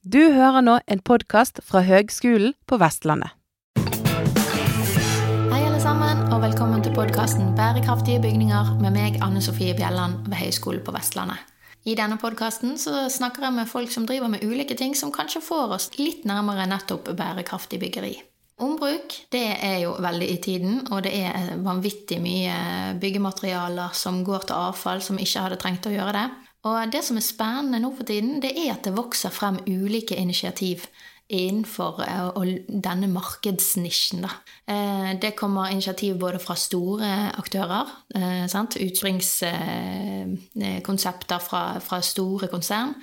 Du hører nå en podkast fra Høgskolen på Vestlandet. Hei alle sammen, og velkommen til podkasten Bærekraftige bygninger med meg, Anne Sofie Bjelland ved Høgskolen på Vestlandet. I denne podkasten snakker jeg med folk som driver med ulike ting som kanskje får oss litt nærmere nettopp bærekraftig byggeri. Ombruk det er jo veldig i tiden, og det er vanvittig mye byggematerialer som går til avfall, som ikke hadde trengt å gjøre det. Og det som er spennende nå for tiden, det er at det vokser frem ulike initiativ innenfor eh, denne markedsnisjen. Eh, det kommer initiativ både fra store aktører, eh, utspringskonsepter fra, store konsern,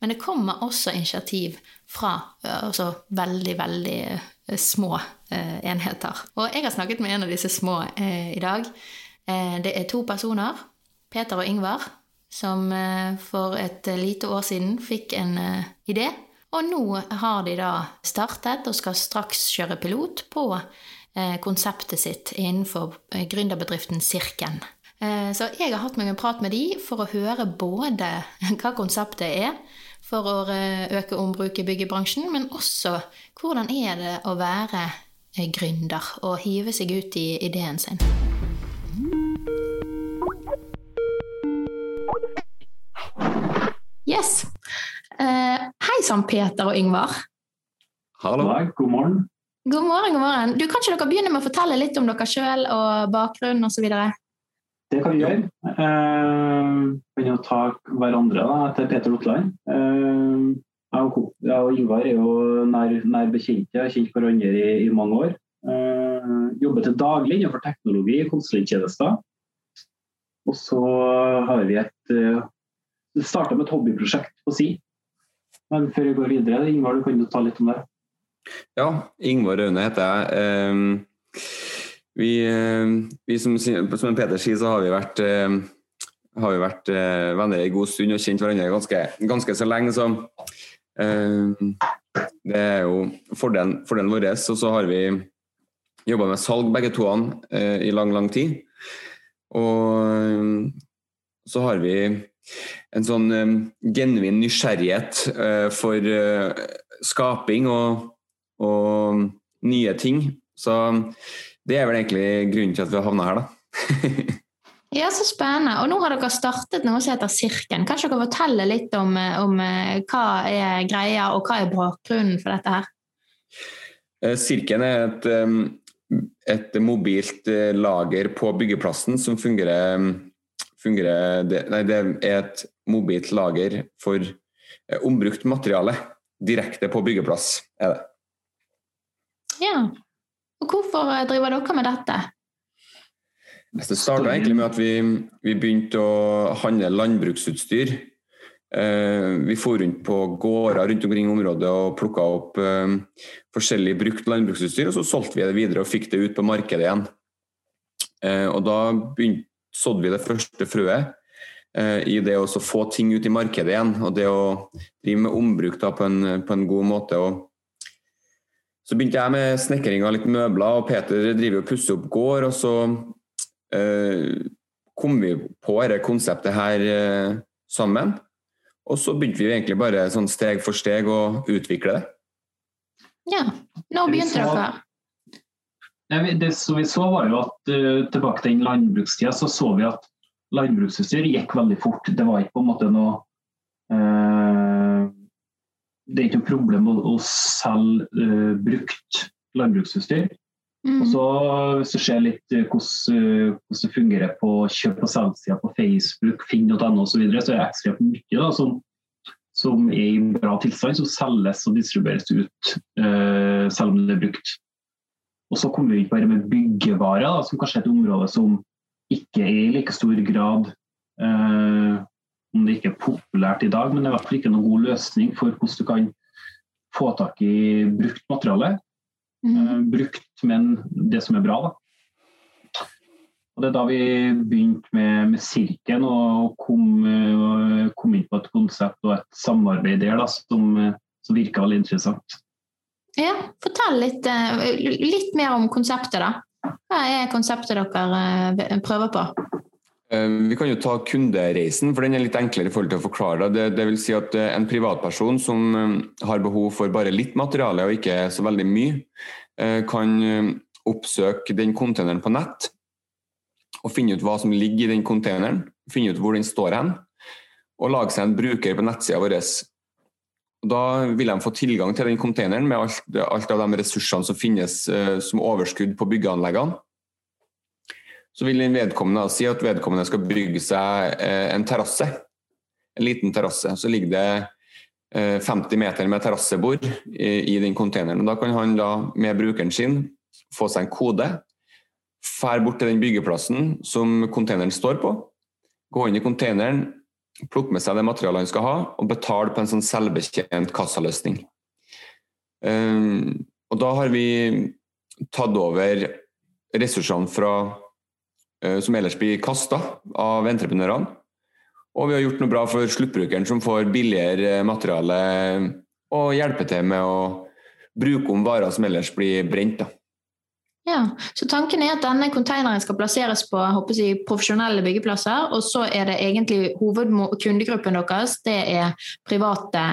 men det kommer også initiativ fra altså veldig, veldig små enheter. Og jeg har snakket med en av disse små i dag. Det er to personer, Peter og Ingvar, som for et lite år siden fikk en idé og nå har de da startet og skal straks kjøre pilot på eh, konseptet sitt innenfor eh, gründerbedriften Sirken. Eh, så jeg har hatt meg en prat med de for å høre både hva konseptet er for å øke ombruk i byggebransjen, men også hvordan er det å være gründer og hive seg ut i ideen sin. Yes. Uh, hei sann, Peter og Yngvar. Hallo. God morgen. God morgen, god morgen. Du, Kan ikke dere begynne med å fortelle litt om dere sjøl og bakgrunn osv.? Det kan vi gjøre. Eh, kan jo ta hverandre da, etter Peter Lotland. Eh, jeg og, Yngvar er jo nær, nær bekjente, har kjent hverandre i, i, mange år. Eh, jobber til daglig innenfor teknologi og konsulenttjenester. Og så har vi et eh, starta med et hobbyprosjekt på si men før vi går videre, Ingvar, du kan jo ta litt om det. Ja, Ingvar Aune heter jeg. Ehm, vi, ehm, vi som, som, Peter sier, så har vi vært, ehm, har vi vært eh, venner en god stund og kjent hverandre ganske, ganske så lenge. Så det er jo fordelen, fordelen vår. Og så har vi jobba med salg begge to eh, i lang, lang tid. Og så har vi en sånn um, genuin nysgjerrighet uh, for skaping og, og, nye ting. Så det er vel egentlig grunnen til at vi har havna her, da. ja, så spennende. Og nå har dere startet noe som heter Sirken. Kan dere fortelle litt om, om hva er greia, og hva er bakgrunnen for dette her? Sirken er et, et mobilt lager på byggeplassen som fungerer fungerer det, nei, det er et mobilt lager for eh, ombrukt materiale direkte på byggeplass. er det. Ja. Og hvorfor eh, driver dere med dette? Det starta egentlig med at vi, vi, begynte å handle landbruksutstyr. Eh, vi for rundt på gårder rundt omkring i området og plukka opp eh, forskjellig brukt landbruksutstyr. og Så solgte vi det videre og fikk det ut på markedet igjen. Eh, og Da sådde vi det første frøet i det å få ting ut i markedet igjen. Og det å drive med ombruk da, på, en, på, en, god måte. Og så begynte jeg med snekring av litt møbler, og Peter driver og pusser opp gård. Og så kom vi på dette konseptet her sammen. Og så begynte vi egentlig bare sånn steg for steg å utvikle det. Ja. Når begynte dere? Det som vi så var jo at uh, Tilbake til den landbrukstida så så vi at landbruksutstyr gikk veldig fort. Det var ikke på en måte noe uh, Det er ikke noe problem å, å selge uh, brukt landbruksutstyr. Mm. Og så Hvis du ser litt hvordan, hvordan det fungerer på kjøp- og salgssida på Facebook, finn.no osv., så, videre, så er det ekstremt mye da, som, som, er i bra tilstand, som selges og distribueres ut, selv om det er brukt. Og så kommer vi ikke bare med byggevarer, da, som kanskje er et område som ikke er i like stor grad uh, Om det ikke er populært i dag, men det er i hvert fall ikke noen god løsning for hvordan du kan få tak i brukt materiale. Mm. Eh, brukt, men det som er bra, da. Og Det er da vi begynte med, med Sirken og kom, uh, kom, inn på et konsept og et samarbeid der da, som, som virka veldig interessant. Ja, Fortell litt, eh, litt, mer om konseptet, da. Hva er konseptet dere eh, prøver på? Eh, vi kan jo ta kundereisen, for den er litt enklere i forhold til å forklare det. Det vil si at eh, en privatperson som eh, har behov for bare litt materiale og ikke så veldig mye, kan oppsøke den containeren på nett og finne ut hva som ligger i den containeren, finne ut hvor den står hen, og lage seg en bruker på nettsida vår. Da vil de få tilgang til den containeren med alt, alt av de ressursene som finnes som overskudd på byggeanleggene så vil en vedkommende si at vedkommende skal bygge seg eh, en terrasse. En liten terrasse. Så ligger det 50 eh, meter med terrassebord i den containeren. Da kan han da med brukeren sin få seg en kode, fær bort til den byggeplassen som containeren står på, gå inn i containeren, plukke med seg det materialet han skal ha, og betale på en sånn selvbetjent kassaløsning. Eh, og da har vi tatt over ressursene fra som ellers blir kasta av entreprenørene. Og vi har gjort noe bra for sluttbrukeren, som får billigere materiale og hjelper til med å bruke om varer som ellers blir brent. Da. Ja, så Tanken er at denne konteineren skal plasseres på jeg, profesjonelle byggeplasser, og så er det egentlig hovedkundegruppen deres det er private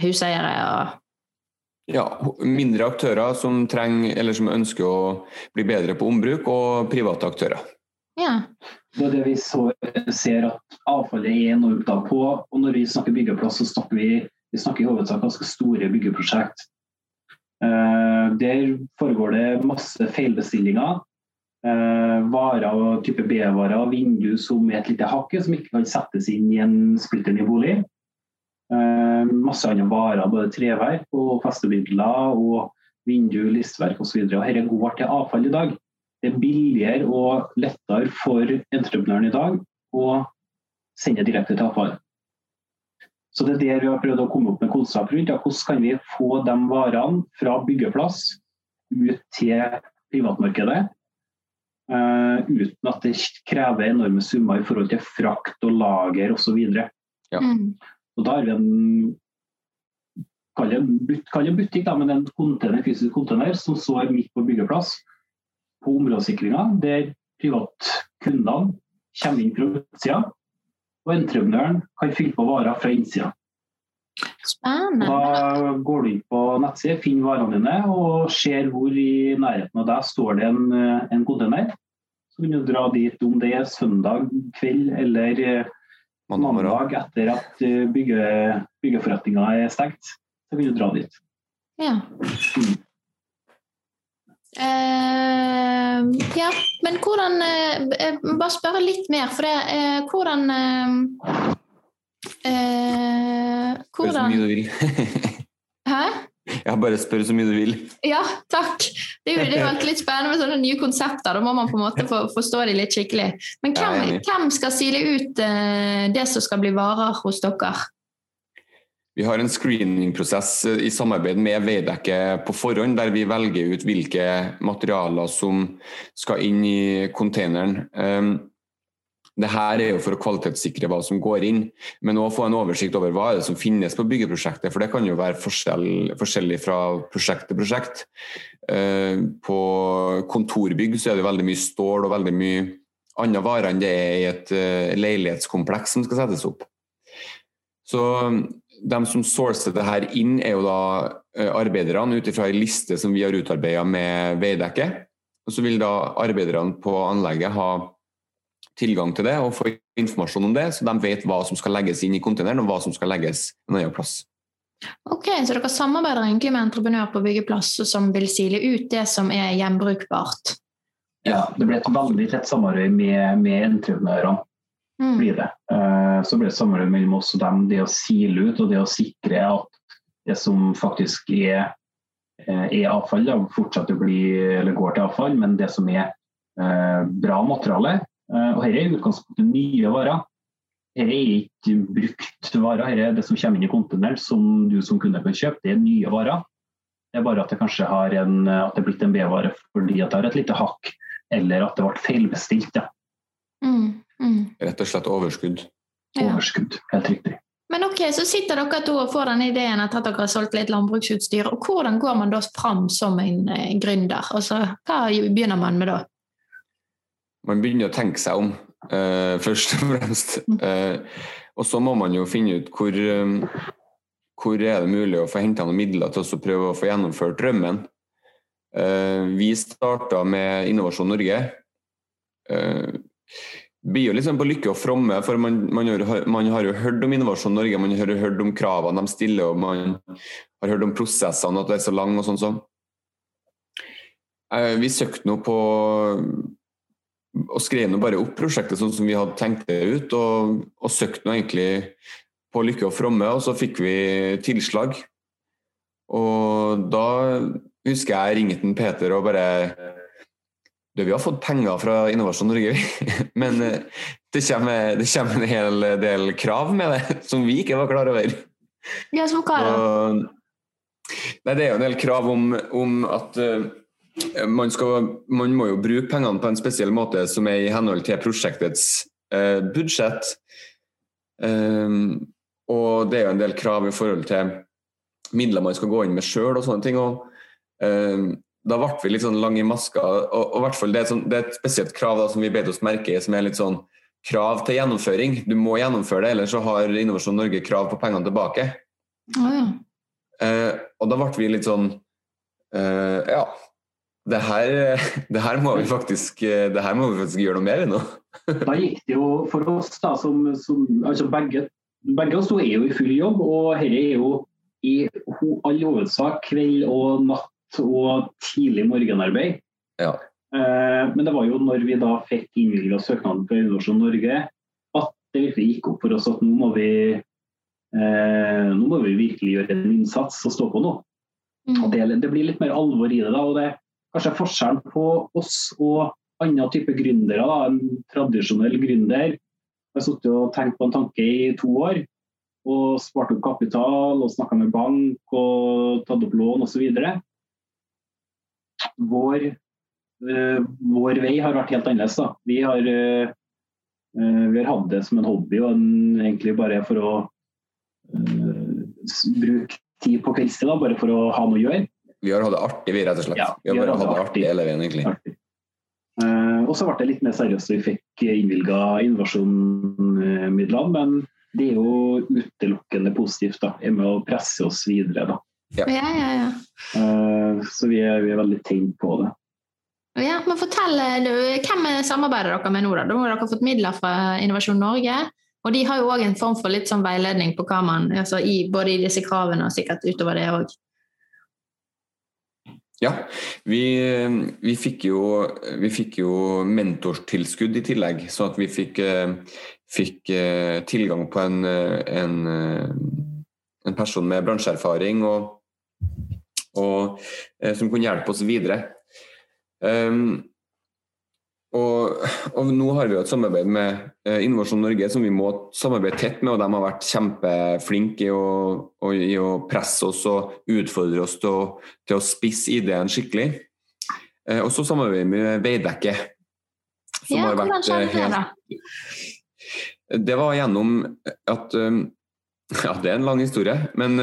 huseiere og ja, mindre aktører som, trenger, eller som ønsker å bli bedre på ombruk, og private aktører. Ja. Det er det vi så, ser at avfallet er enormt av på. Og når vi snakker byggeplass, så snakker vi, vi snakker i hovedsak ganske store byggeprosjekt. Uh, der foregår det masse feilbestillinger. Uh, varer og type B-varer, vindu som er et lite hakke, som ikke kan settes inn i en splitter ny bolig. Uh, masse andre varer, både treverk og festemidler og vindu, listverk osv. Dette går til avfall i dag det er billigere og lettere for entreprenøren i dag å sende direkte til avfall. Så det er der vi har prøvd å komme opp med konsept rundt. Ja, hvordan kan vi få de varene fra byggeplass ut til privatmarkedet uh, uten at det krever enorme summer i forhold til frakt og lager osv. Ja. Mm. Og da har vi en Kall det butikk, da, men en container, fysisk container som står midt på byggeplass på områdesikringa, der privatkundene kommer inn fra utsida, og entreprenøren kan fylle på varer fra innsida. Spennende. Da går du inn på nettsida, finner varene dine og ser hvor i nærheten av deg står det en, en container. Så kan du dra dit om det er søndag kveld eller eh, mandag etter at eh, bygge, byggeforretninga er stengt. Så kan du dra dit. Ja. Mm. Uh, ja, men hvordan uh, Bare spørre litt mer, for det uh, Hvordan Spør så mye du vil. Hæ? Ja, bare spør så mye du vil. Ja, takk. Det er jo, det er alltid litt spennende med sånne nye konsepter. Da må man på en måte for, forstå de litt skikkelig. Men hvem, hvem skal sile ut det som skal bli varer hos dere? Vi har en screeningprosess i samarbeid med Veidekke på forhånd, der vi velger ut hvilke materialer som skal inn i containeren. Um, det her er jo for å kvalitetssikre hva som går inn, men òg få en oversikt over hva som finnes på byggeprosjektet. For det kan jo være forskjell, forskjellig fra prosjekt til prosjekt. Uh, på kontorbygg så er det veldig mye stål og veldig mye andre varer enn det er i et uh, leilighetskompleks som skal settes opp. Så de som sourcer det her inn, er jo da eh, arbeiderne ut ifra ei liste som vi har utarbeida med Veidekke. Og så vil da arbeiderne på anlegget ha tilgang til det og få informasjon om det, så de vet hva som skal legges inn i containeren og hva som skal legges en annen plass. Ok, Så dere samarbeider egentlig med entreprenør på byggeplass som vil sile ut det som er gjenbrukbart? Ja, det blir et veldig tett samarbeid med, med entreprenørene mm. blir det. Eh, så blir det samarbeid mellom oss og dem. Det å sile ut og det å sikre at det som faktisk er, eh, er avfall, da, fortsatt bli eller går til avfall, men det som er eh, bra materiale. Og Dette er i utgangspunktet nye varer. Dette er ikke brukt varer, dette er det som kommer inn i containeren som du som kunde kan kjøpe. Det er nye varer. Det er bare at det kanskje har en, at det er blitt en B-vare fordi at det har et lite hakk, eller at det ble feilbestilt. Ja. Mm. Mm. Rett og slett overskudd. Ja. Overskudd, helt riktig. Men ok, Så sitter dere to og får den ideen etter at dere har solgt litt landbruksutstyr. og Hvordan går man da fram som en eh, gründer? Altså, hva begynner man med da? Man begynner å tenke seg om. eh, først og fremst. Eh, og så må man jo finne ut hvor, eh, hvor er det mulig å få henta noen midler til å prøve å få gjennomført drømmen. Eh, vi starta med Innovasjon Norge. Eh, blir jo liksom på lykke og fromme, for man, man, har, man, har, jo hørt om Innovasjon Norge, man har jo hørt om kravene de stiller, og man har hørt om prosessene, at det er så lang og sånn sånn. Vi søkte nå på og skrev nå bare opp prosjektet sånn som vi hadde tenkt det ut, og, og søkte nå egentlig på lykke og fromme, og så fikk vi tilslag. Og da husker jeg ringte Peter og bare du, vi har fått penger fra Innovasjon Norge, men eh, det kommer, det kommer, en hel del krav med det som vi ikke var klar over. Ja, som hva? Nei, det er jo en del krav om, om at uh, man, skal, man, må jo bruke pengene på en spesiell måte som er i henhold til prosjektets uh, budsjett. Um, og det er jo en del krav i forhold til midler man skal gå inn med sjøl og sånne ting. og um, da ble vi litt sånn lange i maska. og, og hvert fall det, er sånn, det er et spesielt krav da, som vi bet oss merke i, som er litt sånn krav til gjennomføring. Du må gjennomføre det, ellers så har Innovasjon Norge krav på pengene tilbake. Oh, ja. eh, og da ble vi litt sånn eh, Ja, det her, det her, må vi faktisk, det her må vi faktisk gjøre noe mer nå. da gikk det jo for oss, da, som, som altså begge, begge oss to er jo i full jobb, og dette er jo i all hovedsak kveld og natt og tidlig morgenarbeid. Ja. Eh, men det var jo når vi da fikk innvilga søknaden fra Innovasjon Norge, at det virkelig gikk opp for oss at nå må vi, eh, nå må vi virkelig gjøre en innsats og stå på nå. Mm. Det, det, blir litt mer alvor i det. da, og det kanskje forskjellen på oss og andre type gründere. Da. En tradisjonell gründer har sittet og tenkt på en tanke i to år og spart opp kapital og snakka med bank og tatt opp lån osv. Vår, uh, vår vei har vært helt annerledes. Da. Vi har, uh, vi har hatt det som en hobby og en, egentlig bare for å bruke tid på kveldstid, bare for å ha noe å gjøre. Vi har hatt det artig, vi, rett og slett. Ja, vi har bare hatt det artig hele veien, egentlig. Uh, og så ble det litt mer seriøst da vi fikk innvilga innovasjonsmidlene, men det er jo utelukkende positivt. da, er med å presse oss videre. da. Ja. Ja, ja, uh, så vi er, vi er veldig tegn på det. Ja, men fortell, Hvem samarbeider dere med nå? da? Da har dere fått midler fra Innovasjon Norge. Og de har jo òg en form for litt sånn veiledning på hva man, altså i, både i disse kravene og sikkert utover det òg. Ja, vi, vi, fikk jo, vi, fikk jo, mentortilskudd i tillegg, så at vi fikk, fikk eh, tilgang på en, en, en, person med bransjeerfaring og, og, eh, som kunne hjelpe oss videre. Um, og, og, nå har vi jo et samarbeid med eh, Innovasjon Norge som vi må samarbeide tett med, og de har vært kjempeflinke i å, i å presse oss og utfordre oss til å, til å spisse ideen skikkelig. Eh, og så samarbeider vi med Veidekke. ja, hvordan skjedde det, da? Det var gjennom at Ja, det er en lang historie, men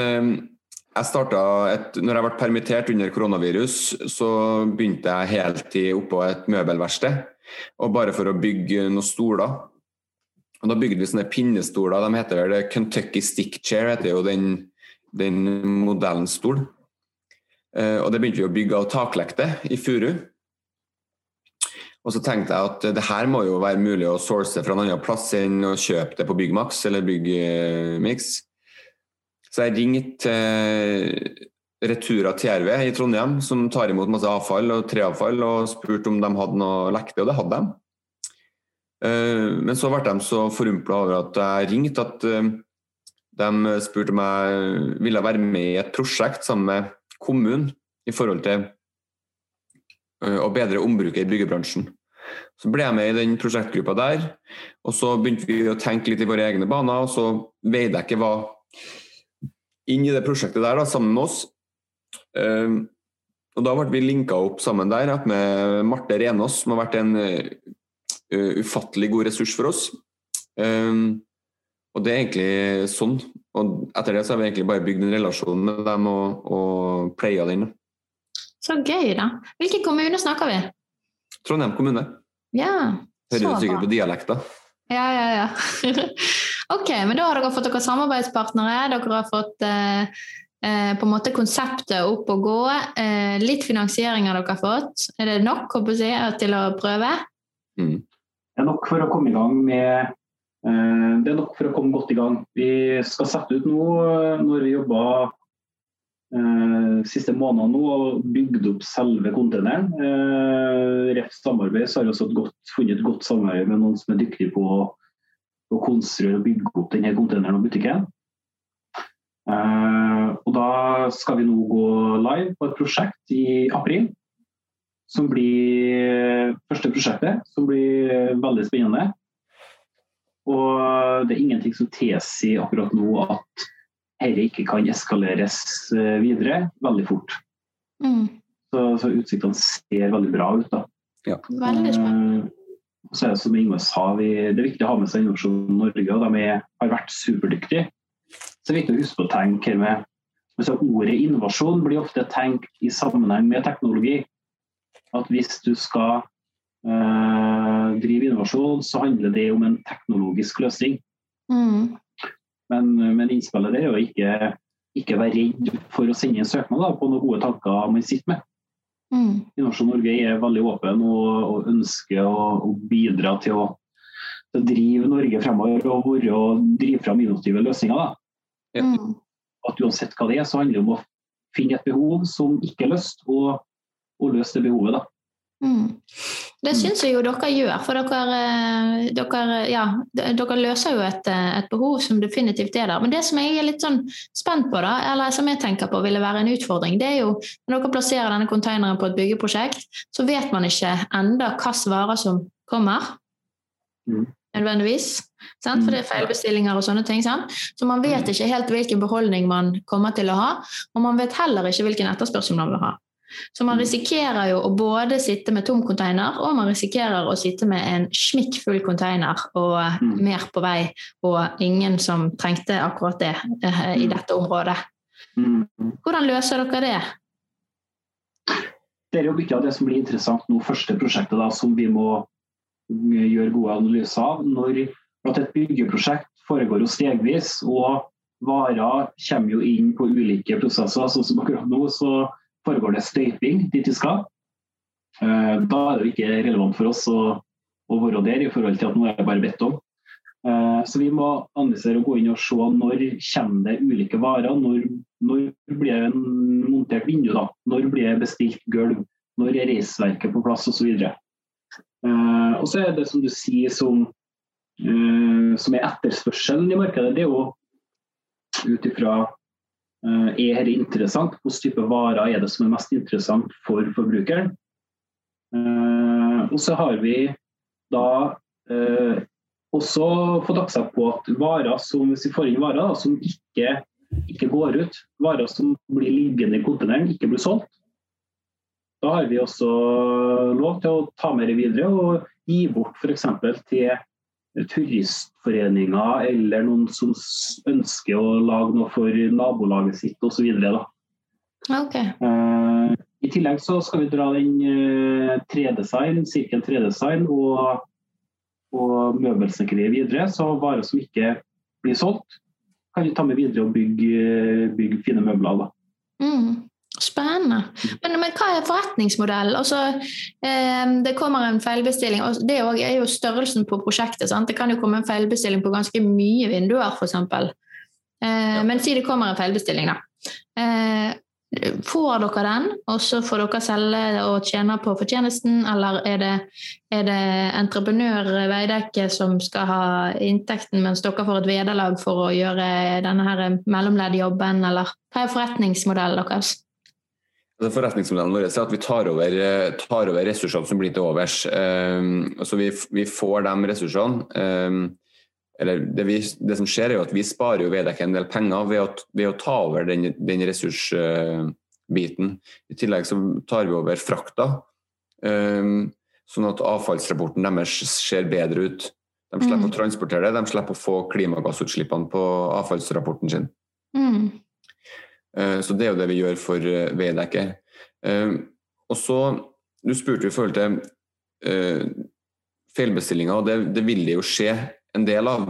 jeg starta et, når jeg ble permittert under koronavirus, så begynte jeg heltid oppå et møbelverksted og bare for å bygge noen stoler. Og Da bygde vi sånne pinnestoler. De heter vel Kentucky Stick Chair, heter jo den, den modellen stol. Eh, og det begynte vi å bygge av taklekte i furu. Og så tenkte jeg at det her må jo være mulig å source fra en annen plass enn å kjøpe det på Byggmax eller Byggmix. Så jeg ringte Retura TRV i Trondheim, som tar imot masse avfall og treavfall, og spurte om de hadde noe lekte, og det hadde de. Eh, men så ble de så forumpla over at jeg ringte, at eh, de spurte om jeg ville være med i et prosjekt sammen med kommunen i forhold til eh, å bedre ombruket i byggebransjen. Så ble jeg med i den prosjektgruppa der, og så begynte vi å tenke litt i våre egne baner. og Så veide jeg ikke hva inn i det prosjektet der da, sammen med oss. Um, og Da ble vi linka opp sammen der med Marte Renås, som har vært en uh, ufattelig god ressurs for oss. Um, og det er egentlig sånn. Og etter det så har vi egentlig bare bygd en relasjon med dem og, og playa den. Så gøy, da. Hvilken kommune snakker vi? Trondheim kommune. Ja. Hører Så du sikkert bra. på dialekta? Ja, ja, ja. ok, men da har dere fått dere samarbeidspartnere. Dere har fått eh, eh, på en måte konseptet opp og gå. Eh, litt finansiering har dere fått. Er det nok håper jeg, til å prøve? Mm. Det er nok for å komme i gang med eh, Det er nok for å komme godt i gang. Vi skal sette ut nå, eh, når vi jobba eh, siste månedene nå og bygd opp selve containeren. Eh, Ref samarbeid så har vi også godt, funnet et godt samarbeid med noen som er dyktige på å, å konstruere og bygge opp denne containeren og butikken. Eh, og da skal vi nå gå live på et prosjekt i april. Som blir første prosjektet, som blir veldig spennende. Og det er ingenting som tilsier akkurat nå at dette ikke kan eskaleres eh, videre veldig fort. Mm. Så, så utsiktene ser veldig bra ut. da. Veldig spennende. Eh, Så er det som Ingvar sa, vi, det er viktig å ha med seg Innovasjon Norge, og de er, har vært superdyktige. Så det er viktig å huske på å tenke her med altså Ordet innovasjon blir ofte tenkt i sammenheng med teknologi. At hvis du skal øh, drive innovasjon, så handler det om en teknologisk løsning. Mm. Men, men innspillet er jo ikke, ikke være redd for å sende en søknad da, på noen gode tanker man sitter med. Mm. Innovasjon Norge er veldig åpen og, og ønsker å, å bidra til å, til å drive Norge fremover og være, og drive fram innovative løsninger. Da. Mm. At uansett hva det er, så handler det om å finne et behov som ikke er løst, og, og løse det behovet. Da. Mm. Det syns jeg jo dere gjør, for dere, eh, dere, ja, dere løser jo et, eh, et behov som definitivt er der. Men det som jeg er litt sånn spent på, da, eller som jeg tenker på ville være en utfordring, det er jo når dere plasserer denne konteineren på et byggeprosjekt, så vet man ikke enda hvilke varer som kommer. Mm. Nødvendigvis. Sant? For det er feilbestillinger og sånne ting. Sant? Så man vet ikke helt hvilken beholdning man kommer til å ha, og man vet heller ikke hvilken etterspørsel man vil ha. Så man risikerer jo å både sitte med tom container, og man risikerer å sitte med en smikkfull container og Mm. mer på vei, og ingen som trengte akkurat det eh, i Mm. dette området. Mm. Hvordan løser dere det? Det er jo mye av det som blir interessant nå, første prosjektet da, som vi må mm, gjøre gode analyser av. Når at et byggeprosjekt foregår jo stegvis, og varer kommer jo inn på ulike prosesser. Sånn som akkurat nå så foregår det støyping dit vi skal. Eh, Da er det jo ikke relevant for oss å, å være der, i forhold til at nå er det bare bedt om. Så vi må analysere og gå inn og se når kommer det ulike varer. Når, når blir det montert vindu, da? Når blir det bestilt gulv? Når er reisverket på plass, osv. Uh, og så er det som du sier som, eh, som er etterspørselen i markedet, det er jo ut ifra eh, er dette interessant? Hvilken type varer er det som er mest interessant for forbrukeren? Eh, og så har vi da eh, også fått aksept på at varer som, hvis vi får inn varer da, som ikke, ikke går ut, varer som blir liggende i kontineren, ikke blir solgt, da har vi også lov til å ta med det videre og gi bort f.eks. til turistforeninger eller noen som ønsker å lage noe for nabolaget sitt osv. Okay. Uh, I tillegg så skal vi dra den uh, 3design, Sirkel 3design og, og møbelsnekkeriet videre. Så varer som ikke blir solgt, kan vi ta med videre og bygge, bygge fine møbler. Da. Mm. Spennende. Men, men hva er forretningsmodellen? Altså, eh, det kommer en feilbestilling. og Det er jo størrelsen på prosjektet. Sant? Det kan jo komme en feilbestilling på ganske mye vinduer, f.eks. Eh, Men si det kommer en feilbestilling, da. Eh, får dere den, og så får dere selge og tjene på fortjenesten, eller er det, er det entreprenør Veidekke som skal ha inntekten, mens dere får et vederlag for å gjøre denne mellomleddjobben, eller hva er forretningsmodellen deres? Forretningsmodellen vår er at vi tar over, eh, tar over ressursene som blir til overs. Um, så vi, vi får de ressursene. Um, eller det, vi, det, som skjer, er jo at vi sparer jo en del penger ved å, ved å ta over den, den ressursbiten. I tillegg så tar vi over frakta, um, sånn at avfallsrapporten deres ser bedre ut. De slipper Mm. å transportere det, de slipper å få klimagassutslippene på avfallsrapporten sin. Mm. Eh, Så det er jo det vi gjør for eh, Veidekke. Eh, Og så, Du spurte i forhold til feilbestillinger, og det, det, vil det jo skje en del av.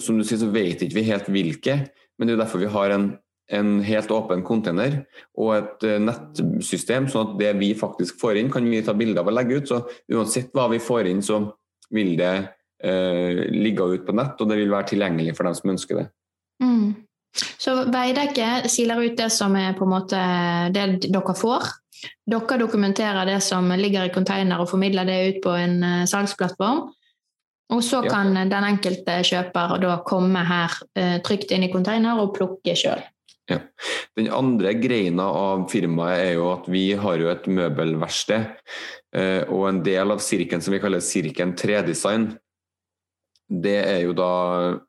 Som du sier, så vet ikke vi helt hvilke, men det er jo derfor vi har en, en helt åpen container og et nettsystem, sånn at det vi faktisk får inn, kan vi ta bilde av og legge ut. Så uansett hva vi får inn, så vil det eh, ligge ut på nett, og det vil være tilgjengelig for dem som ønsker det. Mm. Så Veidekke siler ut det som er på en måte det dere får. Dere dokumenterer det som ligger i container og formidler det ut på en uh, salgsplattform. Og så ja. kan den enkelte kjøper da komme her uh, trygt inn i container og plukke sjøl. Ja. Den andre greina av firmaet er jo at vi har jo et møbelverksted. Uh, og en del av sirken som vi kaller Sirken tredesign, det er jo da Eh,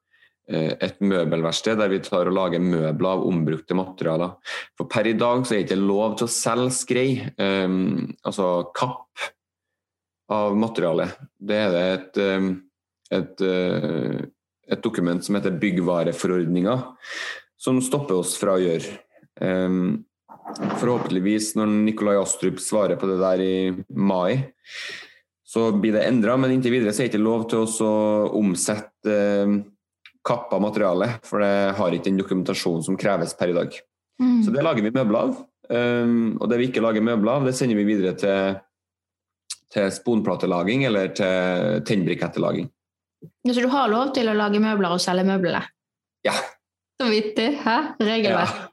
et møbelverksted der vi tar og lager møbler av ombrukte materialer. For per i dag så er det ikke lov til å selge skrei, um, altså kapp av materialet. Det er det et, um, et, uh, et, dokument som heter byggvareforordninga, som stopper oss fra å gjøre. Um, forhåpentligvis, når Nikolai Astrup svarer på det der i mai, så blir det endra, men inntil videre så er det ikke lov til å omsette kappa materiale, for det har ikke den dokumentasjonen som kreves per i dag. Mm. Så det lager vi møbler av. Um, og det vi ikke lager møbler av, det sender vi videre til, til sponplatelaging eller til tennbrikettelaging. Så du har lov til å lage møbler og selge møblene? Ja. Så vittig. Hæ? Regelverk. Ja.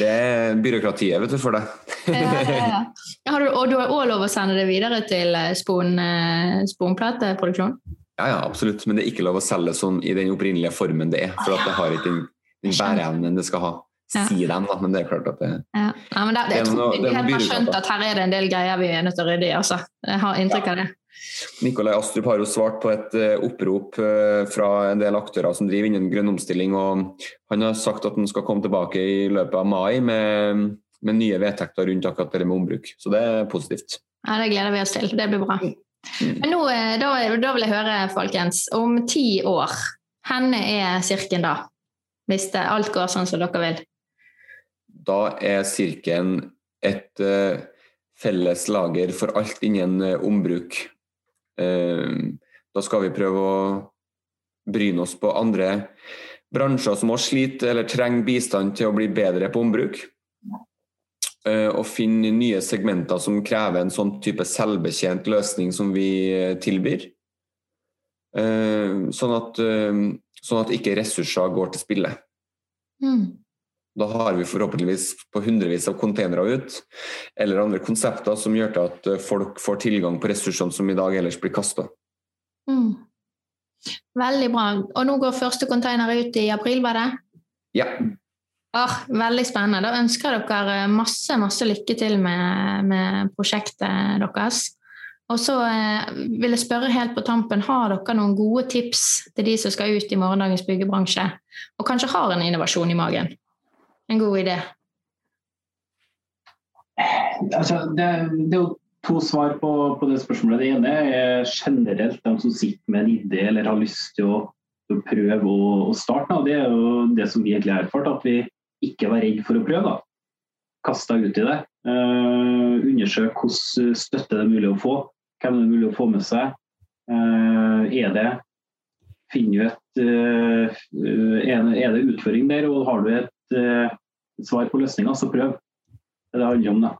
Det er byråkratiet, vet du, for det. ja, ja, ja. Du, og du har òg lov å sende det videre til spon, eh, sponplateproduksjon? Ja, ja, absolutt. Men det er ikke lov å selge sånn i den opprinnelige formen det er. For at det har ikke den, den bæreevnen det skal ha. Si dem, da, men det er klart at det, ja. ja men det, det, jeg tror vi har skjønt at her er det en del greier vi er nødt til å rydde i. Altså. Jeg har inntrykk ja. av det. Nikolai Astrup har jo svart på et uh, opprop uh, fra en del aktører som driver innen grønn omstilling. og Han har sagt at han skal komme tilbake i løpet av mai med, med nye vedtekter rundt akkurat det med ombruk. Så det er positivt. Ja, Det gleder vi oss til. Det blir bra. Men nå, eh, da, da, vil jeg høre, folkens, om ti år, henne er Sirken da? Hvis det, alt går sånn som dere vil? Da er Sirken et uh, felles lager for alt innen uh, ombruk. Uh, da skal vi prøve å bryne oss på andre bransjer som også sliter eller trenger bistand til å bli bedre på ombruk. Eh, å finne nye segmenter som krever en sånn type selvbetjent løsning som vi eh, tilbyr. Eh, sånn at, sånn at ikke ressurser går til spille. Mm. Da har vi forhåpentligvis på hundrevis av containere ut, eller andre konsepter som gjør til at folk får tilgang på ressursene som i dag ellers blir kasta. Mm. Veldig bra. Og nå går første container ut i april, var det? Ja. Oh, veldig spennende. Da ønsker jeg dere masse, masse lykke til med, med prosjektet deres. Og så eh, vil jeg spørre helt på tampen, har dere noen gode tips til de som skal ut i morgendagens byggebransje, og kanskje har en innovasjon i magen? En god idé? Altså, det, det, er jo to svar på, på, det spørsmålet. Det ene er generelt de som sitter med en idé eller har lyst til å, å prøve å, å starte. Det er jo det som vi egentlig har erfart. at vi ikke være redd for å prøve. da. Kast deg ut i det. Uh, undersøk hvordan støtte det er mulig å få. Hvem det er mulig å få med seg. Uh, er det Finner du et uh, Er det utføring der, og har du et svar på løsninga, så prøv. Det er det handler om. det.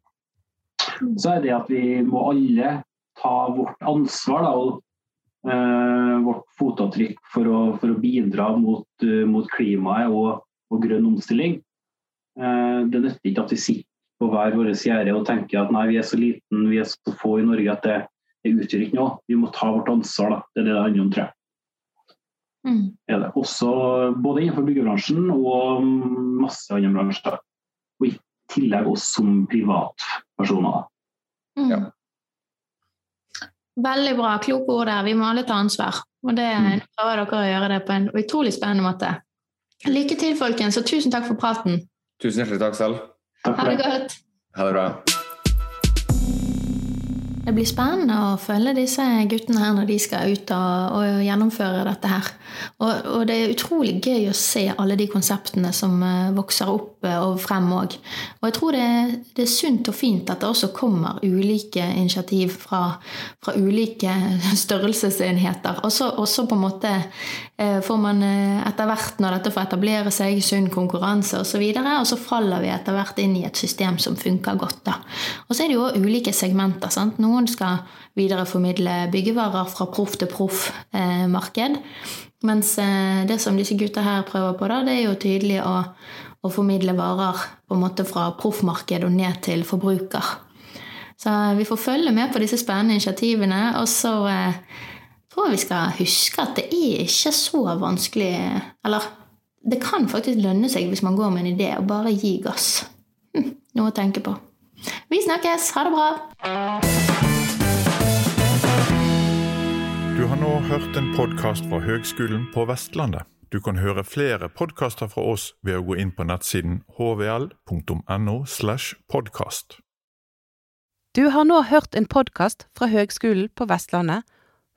Så er det at vi må alle ta vårt ansvar da, og vårt fotavtrykk for å, for å bidra mot, mot klimaet og, og grønn omstilling. Eh, det nytter ikke at vi sitter på hver vår gjerde og tenker at nei, vi er så liten, vi er så få i Norge at det, det utgjør ikke noe. Vi må ta vårt ansvar. Da. Det er det det handler om, tror jeg. Mm. Er det. Også både innenfor byggebransjen og masse andre bransjer. Og i tillegg oss som privatpersoner. Mm. Ja. Veldig bra. Kloke ord der. Vi må alle ta ansvar. Og det mm. prøver dere å gjøre det på en utrolig spennende måte. Lykke til, folkens, og tusen takk for praten. Tusen hjertelig takk selv. Ha det godt. Ha det bra. Det blir spennende å følge disse guttene her når de skal ut og, og gjennomføre dette her. Og, og, det er utrolig gøy å se alle de konseptene som uh, vokser opp uh, og frem òg. Og jeg tror det, det, er sunt og fint at det også kommer ulike initiativ fra, fra ulike størrelsesenheter. Også, også, på en måte får man etter hvert, når dette får etablere seg, sunn konkurranse osv., og, så og så faller vi etter hvert inn i et system som funker godt. da. Og så er det jo ulike segmenter. sant? Noen skal videreformidle byggevarer fra proff til proff-marked. Eh, mens eh, det som disse gutta her prøver på, da, det er jo tydelig å, å formidle varer på en måte fra proffmarked og ned til forbruker. Så vi får følge med på disse spennende initiativene. Og så eh, tror jeg vi skal huske at det er ikke så vanskelig Eller det kan faktisk lønne seg hvis man går med en idé, og bare gi gass. Hm, noe å tenke på. Vi snakkes! Ha det bra! Du har nå hørt en podkast fra Høgskolen på Vestlandet. Du kan høre flere podkaster fra oss ved å gå inn på nettsiden hvl.no. slash podkast. Du har nå hørt en podkast fra Høgskolen på Vestlandet.